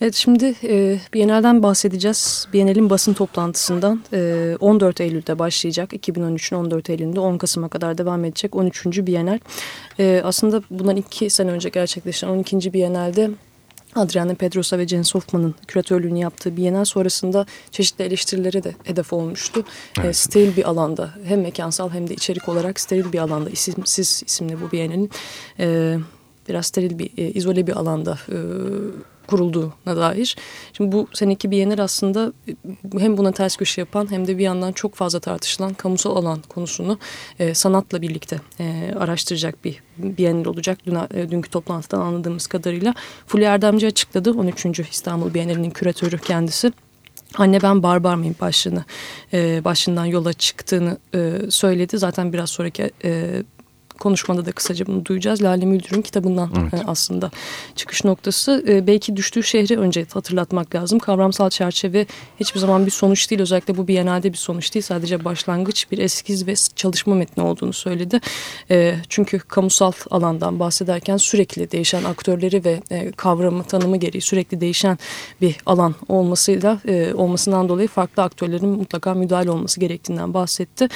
Evet şimdi e, Bienal'den bahsedeceğiz. Bienal'in basın toplantısından e, 14 Eylül'de başlayacak. 2013'ün 14 Eylül'ünde 10 Kasım'a kadar devam edecek 13. Bienal. E, aslında bundan iki sene önce gerçekleşen 12. Bienal'de Adriana Pedrosa ve Jens Hoffman'ın küratörlüğünü yaptığı Bienal sonrasında çeşitli eleştirilere de hedef olmuştu. E, evet. E, steril bir alanda hem mekansal hem de içerik olarak steril bir alanda isimsiz isimli bu Bienal'in e, biraz steril bir e, izole bir alanda e, kurulduğuna dair. Şimdi bu seneki Biennial aslında e, hem buna ters köşe yapan hem de bir yandan çok fazla tartışılan kamusal alan konusunu e, sanatla birlikte e, araştıracak bir Biennial olacak. Dün, e, dünkü toplantıdan anladığımız kadarıyla Fulya Erdemci açıkladı. 13. İstanbul Biennial'inin küratörü kendisi. Anne ben barbar mıyım başlığını e, başından yola çıktığını e, söyledi. Zaten biraz sonraki e, konuşmada da kısaca bunu duyacağız. Lale Müldür'ün kitabından evet. E, aslında çıkış noktası. E, belki düştüğü şehri önce hatırlatmak lazım. Kavramsal çerçeve hiçbir zaman bir sonuç değil. Özellikle bu Biennale'de bir sonuç değil. Sadece başlangıç bir eskiz ve çalışma metni olduğunu söyledi. E, çünkü kamusal alandan bahsederken sürekli değişen aktörleri ve kavramı, tanımı gereği sürekli değişen bir alan olmasıyla olmasından dolayı farklı aktörlerin mutlaka müdahale olması gerektiğinden bahsetti.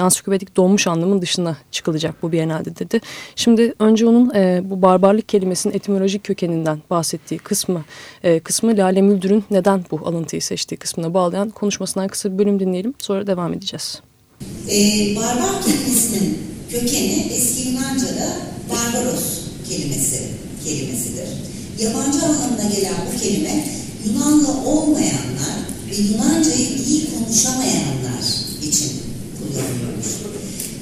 Ansiklopedik donmuş anlamın dışına çıkılacak bu bir Biennale'de dedi. Şimdi önce onun e, bu barbarlık kelimesinin etimolojik kökeninden bahsettiği kısmı, e, kısmı Lale Müldür'ün neden bu alıntıyı seçtiği kısmına bağlayan konuşmasından kısa bir bölüm dinleyelim. Sonra devam edeceğiz. E, barbar kelimesinin kökeni eski Yunanca'da barbaros kelimesi kelimesidir. Yabancı anlamına gelen bu kelime Yunanlı olmayanlar ve Yunancayı iyi konuşamayanlar için kullanılıyormuş.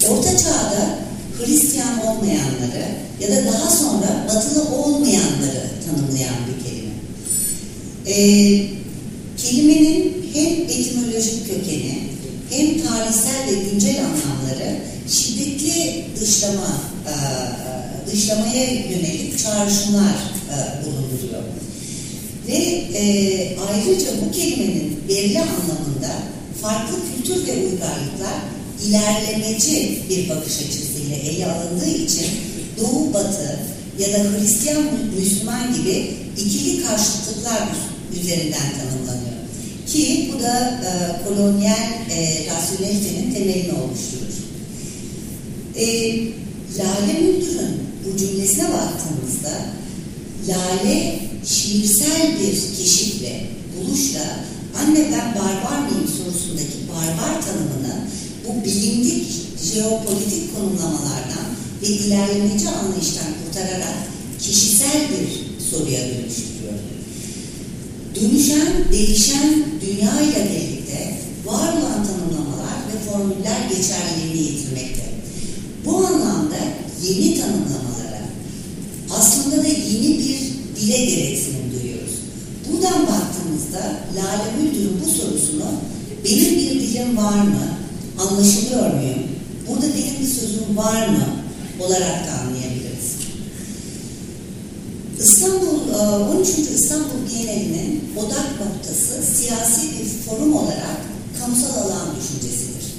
Orta çağda Hristiyan olmayanları ya da daha sonra batılı olmayanları tanımlayan bir kelime. Ee, kelimenin hem etimolojik kökeni hem tarihsel ve güncel anlamları şiddetli dışlama, e, dışlamaya yönelik çağrışımlar e, bulunduruyor. Ve e, ayrıca bu kelimenin belli anlamında farklı kültür ve uygarlıklar ilerlemeci bir bakış açısıyla ele alındığı için Doğu Batı ya da Hristiyan Müslüman gibi ikili karşıtlıklar üzerinden tanımlanıyor. Ki bu da e, kolonyal e, rasyonelitenin temelini oluşturur. E, Lale Müldür'ün bu cümlesine baktığımızda Lale şiirsel bir keşifle, buluşla anne ben barbar mıyım sorusundaki barbar tanımını bu bilindik jeopolitik konumlamalardan ve ilerlemeci anlayıştan kurtararak kişisel bir soruya dönüştürüyor. Dönüşen, değişen dünya ile birlikte var olan tanımlamalar ve formüller geçerliliğini yitirmekte. Bu anlamda yeni tanımlamalara, aslında da yeni bir dile gereksinim duyuyoruz. Buradan baktığımızda Lale Müldür'ün bu sorusunu benim bir dilim var mı, anlaşılıyor muyum? Burada benim bir sözüm var mı? olarak da anlayabiliriz. İstanbul, 13. E, İstanbul Bienalinin odak noktası siyasi bir forum olarak kamusal alan düşüncesidir.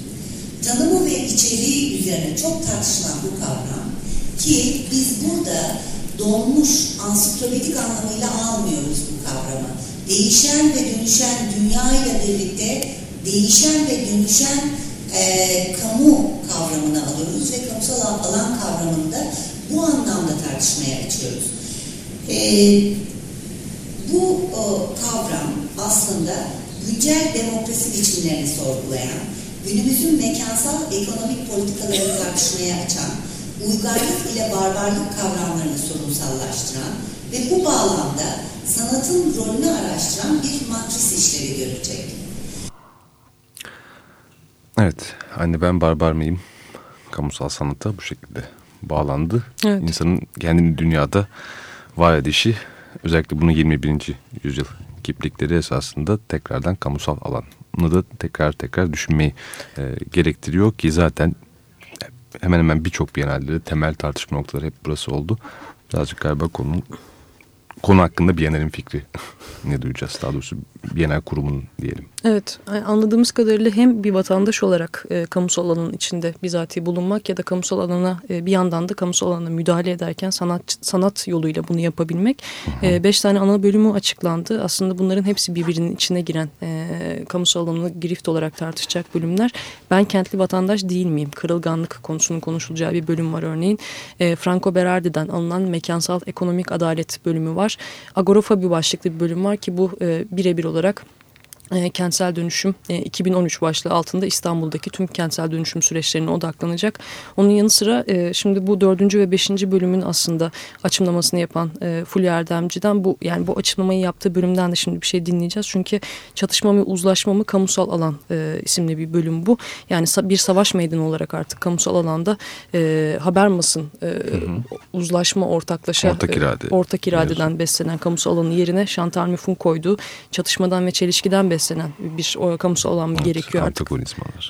Tanımı ve içeriği üzerine çok tartışılan bu kavram ki biz burada donmuş ansiklopedik anlamıyla almıyoruz bu kavramı. Değişen ve dönüşen dünya ile birlikte değişen ve dönüşen e, kamu kavramını alıyoruz ve kamusal alan kavramını da bu anlamda tartışmaya açıyoruz. E, bu o, kavram aslında güncel demokrasi biçimlerini sorgulayan, günümüzün mekansal ekonomik politikalarını tartışmaya açan, uygarlık ile barbarlık kavramlarını sorunsallaştıran ve bu bağlamda sanatın rolünü araştıran bir matris işlevi görecek. Evet, anne ben barbar mıyım? Kamusal sanata bu şekilde bağlandı. Evet. İnsanın kendini dünyada var edişi, özellikle bunu 21. yüzyıl kiplikleri esasında tekrardan kamusal alanını da tekrar tekrar düşünmeyi e, gerektiriyor ki zaten hemen hemen birçok bienalde temel tartışma noktaları hep burası oldu. Birazcık galiba konunun konu hakkında Biennale'in fikri ne duyacağız? Daha doğrusu Bienal kurumunun diyelim. Evet anladığımız kadarıyla hem bir vatandaş olarak e, kamusal alanın içinde bizatihi bulunmak ya da kamusal alana e, bir yandan da kamusal alana müdahale ederken sanat sanat yoluyla bunu yapabilmek. E, beş tane ana bölümü açıklandı. Aslında bunların hepsi birbirinin içine giren e, kamusal alanı girift olarak tartışacak bölümler. Ben kentli vatandaş değil miyim? Kırılganlık konusunun konuşulacağı bir bölüm var örneğin. E, Franco Berardi'den alınan mekansal ekonomik adalet bölümü var. Agorafobi başlıklı bir bölüm var ki bu e, birebir olarak e, kentsel dönüşüm e, 2013 başlığı altında İstanbul'daki tüm kentsel dönüşüm süreçlerine odaklanacak. Onun yanı sıra e, şimdi bu dördüncü ve beşinci bölümün aslında açımlamasını yapan e, Fulya Erdemci'den bu yani bu açımlamayı yaptığı bölümden de şimdi bir şey dinleyeceğiz. Çünkü çatışma mı uzlaşma mı kamusal alan e, isimli bir bölüm bu. Yani bir savaş meydanı olarak artık kamusal alanda e, Habermas'ın e, hı hı. uzlaşma ortaklaşa ortak, irade. e, ortak iradeden beslenen kamusal alanı yerine Chantal Mouf'un koyduğu çatışmadan ve çelişkiden beslenen beslenen bir o, kamusal alan evet, gerekiyor artık.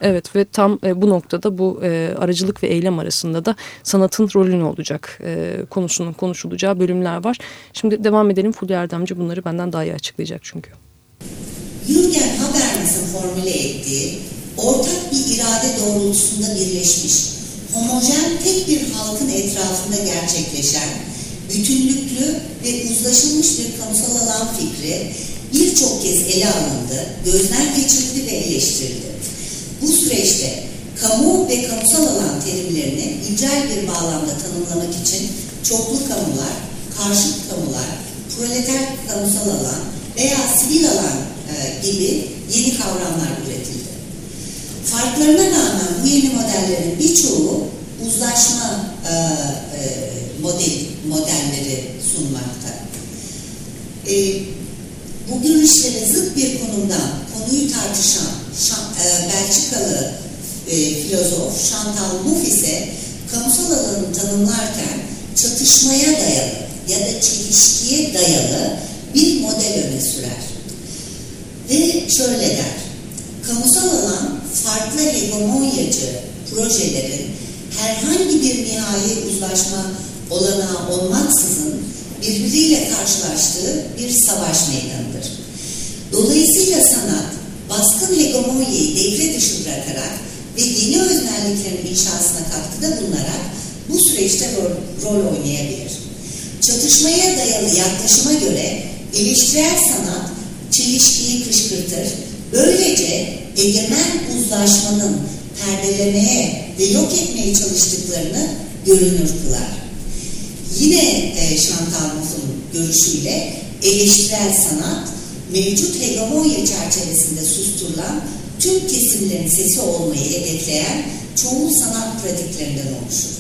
Evet ve tam e, bu noktada bu e, aracılık ve eylem arasında da sanatın rolü ne olacak e, konusunun konuşulacağı bölümler var. Şimdi devam edelim Fulya Erdemci bunları benden daha iyi açıklayacak çünkü. Jürgen Habermas'ın formüle ettiği ortak bir irade doğrultusunda birleşmiş, homojen tek bir halkın etrafında gerçekleşen, bütünlüklü ve uzlaşılmış bir kamusal alan fikri birçok kez ele alındı, gözden geçirildi ve eleştirildi. Bu süreçte kamu ve kamusal alan terimlerini incel bir bağlamda tanımlamak için çoklu kamular, karşıt kamular, proleter kamusal alan veya sivil alan e, gibi yeni kavramlar üretildi. Farklarına rağmen bu yeni modellerin birçoğu uzlaşma e, e, model, modelleri sunmakta. E, bu görüşlere zıt bir konumdan konuyu tartışan Şan, e, Belçikalı e, filozof Chantal Mouffe ise kamusal alanı tanımlarken çatışmaya dayalı ya da çelişkiye dayalı bir model öne sürer. Ve şöyle der, kamusal alan farklı hegemonyacı projelerin herhangi bir nihai uzlaşma olanağı olmaksızın birbiriyle karşılaştığı bir savaş meydanıdır. Dolayısıyla sanat baskın hegemonyayı devre dışı bırakarak ve yeni öznelliklerin inşasına katkıda bulunarak bu süreçte rol, rol oynayabilir. Çatışmaya dayalı yaklaşıma göre eleştirel sanat çelişkiyi kışkırtır. Böylece egemen uzlaşmanın perdelemeye ve yok etmeye çalıştıklarını görünür kılar. Yine e, Chantal Mouffe'un görüşüyle eleştirel sanat mevcut hegemonya çerçevesinde susturulan tüm kesimlerin sesi olmayı hedefleyen çoğu sanat pratiklerinden oluşur.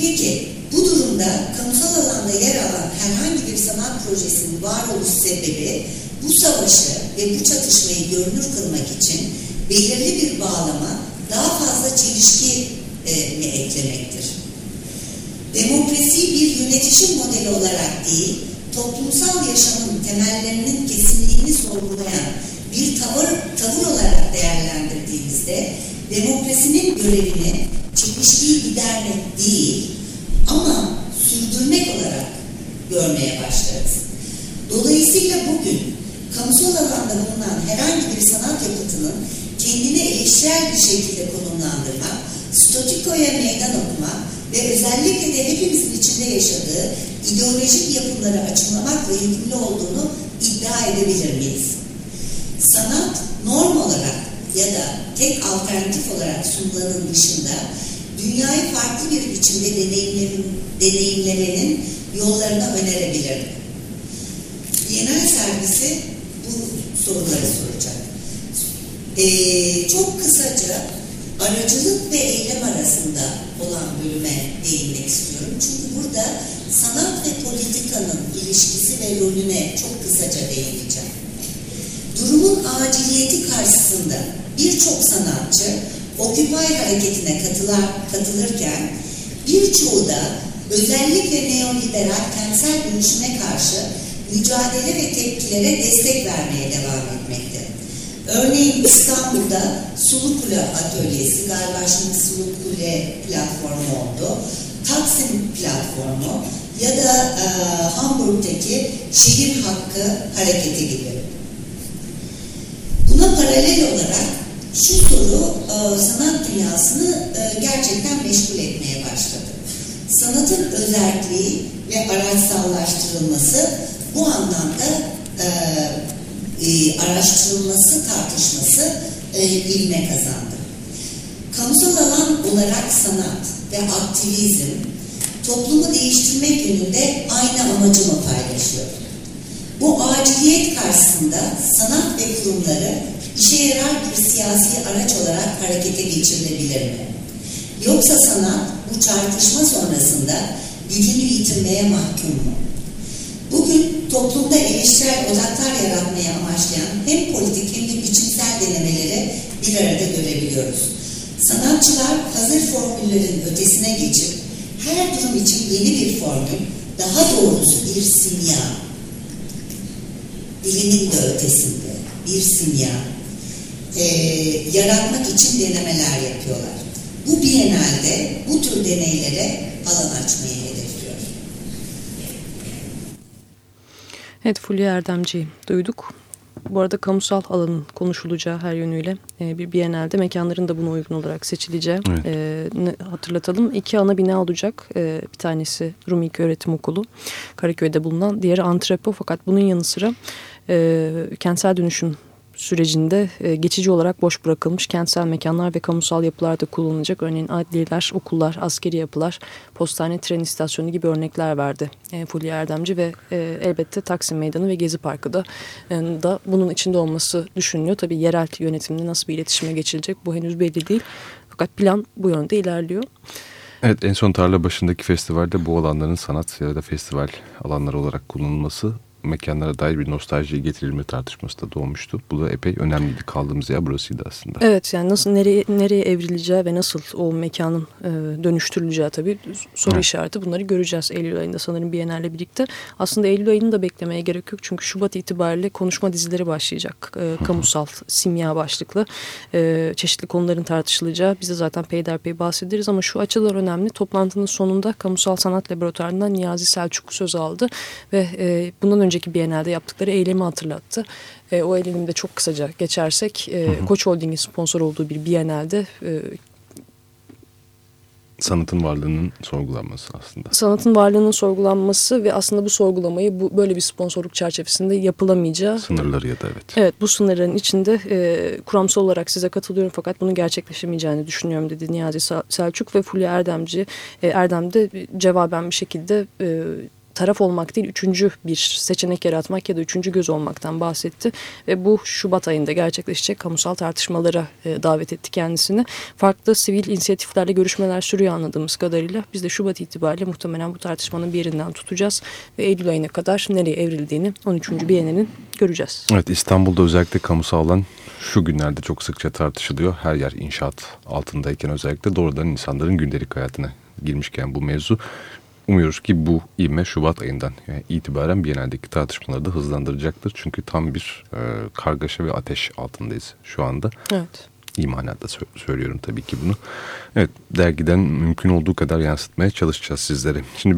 Peki bu durumda kamusal alanda yer alan herhangi bir sanat projesinin varoluş sebebi bu savaşı ve bu çatışmayı görünür kılmak için belirli bir bağlama daha fazla çelişki e, mi eklemektir? demokrasi bir yönetişim modeli olarak değil, toplumsal yaşamın temellerinin kesinliğini sorgulayan bir tavır, tavır olarak değerlendirdiğimizde demokrasinin görevini çelişkiyi gidermek değil ama sürdürmek olarak görmeye başlarız. Dolayısıyla bugün kamusal alanda bulunan herhangi bir sanat yapıtının kendini eleştirel bir şekilde konumlandırmak, statikoya meydan okumak ve özellikle de hepimizin içinde yaşadığı ideolojik yapıları açıklamakla ilgili olduğunu iddia edebilir miyiz? Sanat norm olarak ya da tek alternatif olarak sunulanın dışında dünyayı farklı bir biçimde deneyimlemenin yollarını önerebilir. Bienal sergisi bu soruları soracak. Ee, çok kısaca aracılık ve eylem arasında olan bölüme değinmek istiyorum. Çünkü burada sanat ve politikanın ilişkisi ve rolüne çok kısaca değineceğim. Durumun aciliyeti karşısında birçok sanatçı Occupy hareketine katılar, katılırken birçoğu da özellikle neoliberal kentsel dönüşüme karşı mücadele ve tepkilere destek vermeye devam etmekte. Örneğin İstanbul'da Sulu Kule Atölyesi, galiba şimdi Sulu Kule platformu oldu. Taksim platformu ya da e, Hamburg'daki şehir hakkı hareketi gibi. Buna paralel olarak şu soru e, sanat dünyasını e, gerçekten meşgul etmeye başladı. Sanatın özelliği ve araçsallaştırılması bu anlamda e, e, araştırılması, tartışması e, ilme kazandı. Kamusal alan olarak sanat ve aktivizm toplumu değiştirmek yönünde aynı amacı mı paylaşıyor? Bu aciliyet karşısında sanat ve kurumları işe yarar bir siyasi araç olarak harekete geçirilebilir mi? Yoksa sanat bu çarpışma sonrasında gücünü yitirmeye mahkum mu? Bugün toplumda eleştirel odaklar yaratmaya amaçlayan hem politik hem de biçimsel denemeleri bir arada görebiliyoruz. Sanatçılar hazır formüllerin ötesine geçip her durum için yeni bir formül, daha doğrusu bir simya, dilinin de ötesinde bir simya e, yaratmak için denemeler yapıyorlar. Bu Biennale'de bu tür deneylere alan açmayı hedefliyor. Evet Fulya Erdemci'yi duyduk. Bu arada kamusal alanın konuşulacağı her yönüyle e, bir Biennale'de mekanların da buna uygun olarak seçileceği evet. e, hatırlatalım. İki ana bina olacak. E, bir tanesi Rumi Öğretim Okulu Karaköy'de bulunan. Diğeri Antrepo fakat bunun yanı sıra kentsel dönüşüm sürecinde e, geçici olarak boş bırakılmış kentsel mekanlar ve kamusal yapılar da kullanılacak. Örneğin adliyeler, okullar, askeri yapılar, postane, tren istasyonu gibi örnekler verdi e, Fulya Erdemci ve e, elbette Taksim Meydanı ve Gezi Parkı da, e, da bunun içinde olması düşünülüyor. Tabii yerel yönetimle nasıl bir iletişime geçilecek bu henüz belli değil. Fakat plan bu yönde ilerliyor. Evet en son tarla başındaki festivalde bu alanların sanat ya da festival alanları olarak kullanılması mekanlara dair bir nostalji getirilme tartışması da doğmuştu. Bu da epey önemliydi. Kaldığımız yer burasıydı aslında. Evet yani nasıl nereye nereye evrileceği ve nasıl o mekanın e, dönüştürüleceği tabii soru evet. işareti bunları göreceğiz Eylül ayında sanırım Biennale birlikte. Aslında Eylül ayını da beklemeye gerek yok çünkü Şubat itibariyle konuşma dizileri başlayacak. E, kamusal, simya başlıklı e, çeşitli konuların tartışılacağı. Biz de zaten peyderpey bahsederiz ama şu açılar önemli. Toplantının sonunda Kamusal Sanat Laboratuvarı'ndan Niyazi Selçuk söz aldı ve e, bundan önce önceki Biennale'de yaptıkları eylemi hatırlattı. E, o eylemi de çok kısaca geçersek e, hı hı. Koç Holding'in sponsor olduğu bir Biennale'de e, sanatın varlığının sorgulanması aslında. Sanatın varlığının sorgulanması ve aslında bu sorgulamayı bu böyle bir sponsorluk çerçevesinde yapılamayacağı. Sınırları ya da evet. Evet bu sınırların içinde e, kuramsal olarak size katılıyorum fakat bunu gerçekleşemeyeceğini düşünüyorum dedi Niyazi Selçuk ve Fulya Erdemci. E, Erdem de cevaben bir şekilde... E, taraf olmak değil üçüncü bir seçenek yaratmak ya da üçüncü göz olmaktan bahsetti. Ve bu Şubat ayında gerçekleşecek kamusal tartışmalara e, davet etti kendisini. Farklı sivil inisiyatiflerle görüşmeler sürüyor anladığımız kadarıyla. Biz de Şubat itibariyle muhtemelen bu tartışmanın bir yerinden tutacağız. Ve Eylül ayına kadar nereye evrildiğini 13. Biyene'nin göreceğiz. Evet İstanbul'da özellikle kamusal alan şu günlerde çok sıkça tartışılıyor. Her yer inşaat altındayken özellikle doğrudan insanların gündelik hayatına girmişken bu mevzu Umuyoruz ki bu ivme Şubat ayından yani itibaren Biennale'deki tartışmaları da hızlandıracaktır. Çünkü tam bir e, kargaşa ve ateş altındayız şu anda. Evet. İyi manada söylüyorum tabii ki bunu. Evet dergiden mümkün olduğu kadar yansıtmaya çalışacağız sizlere. Şimdi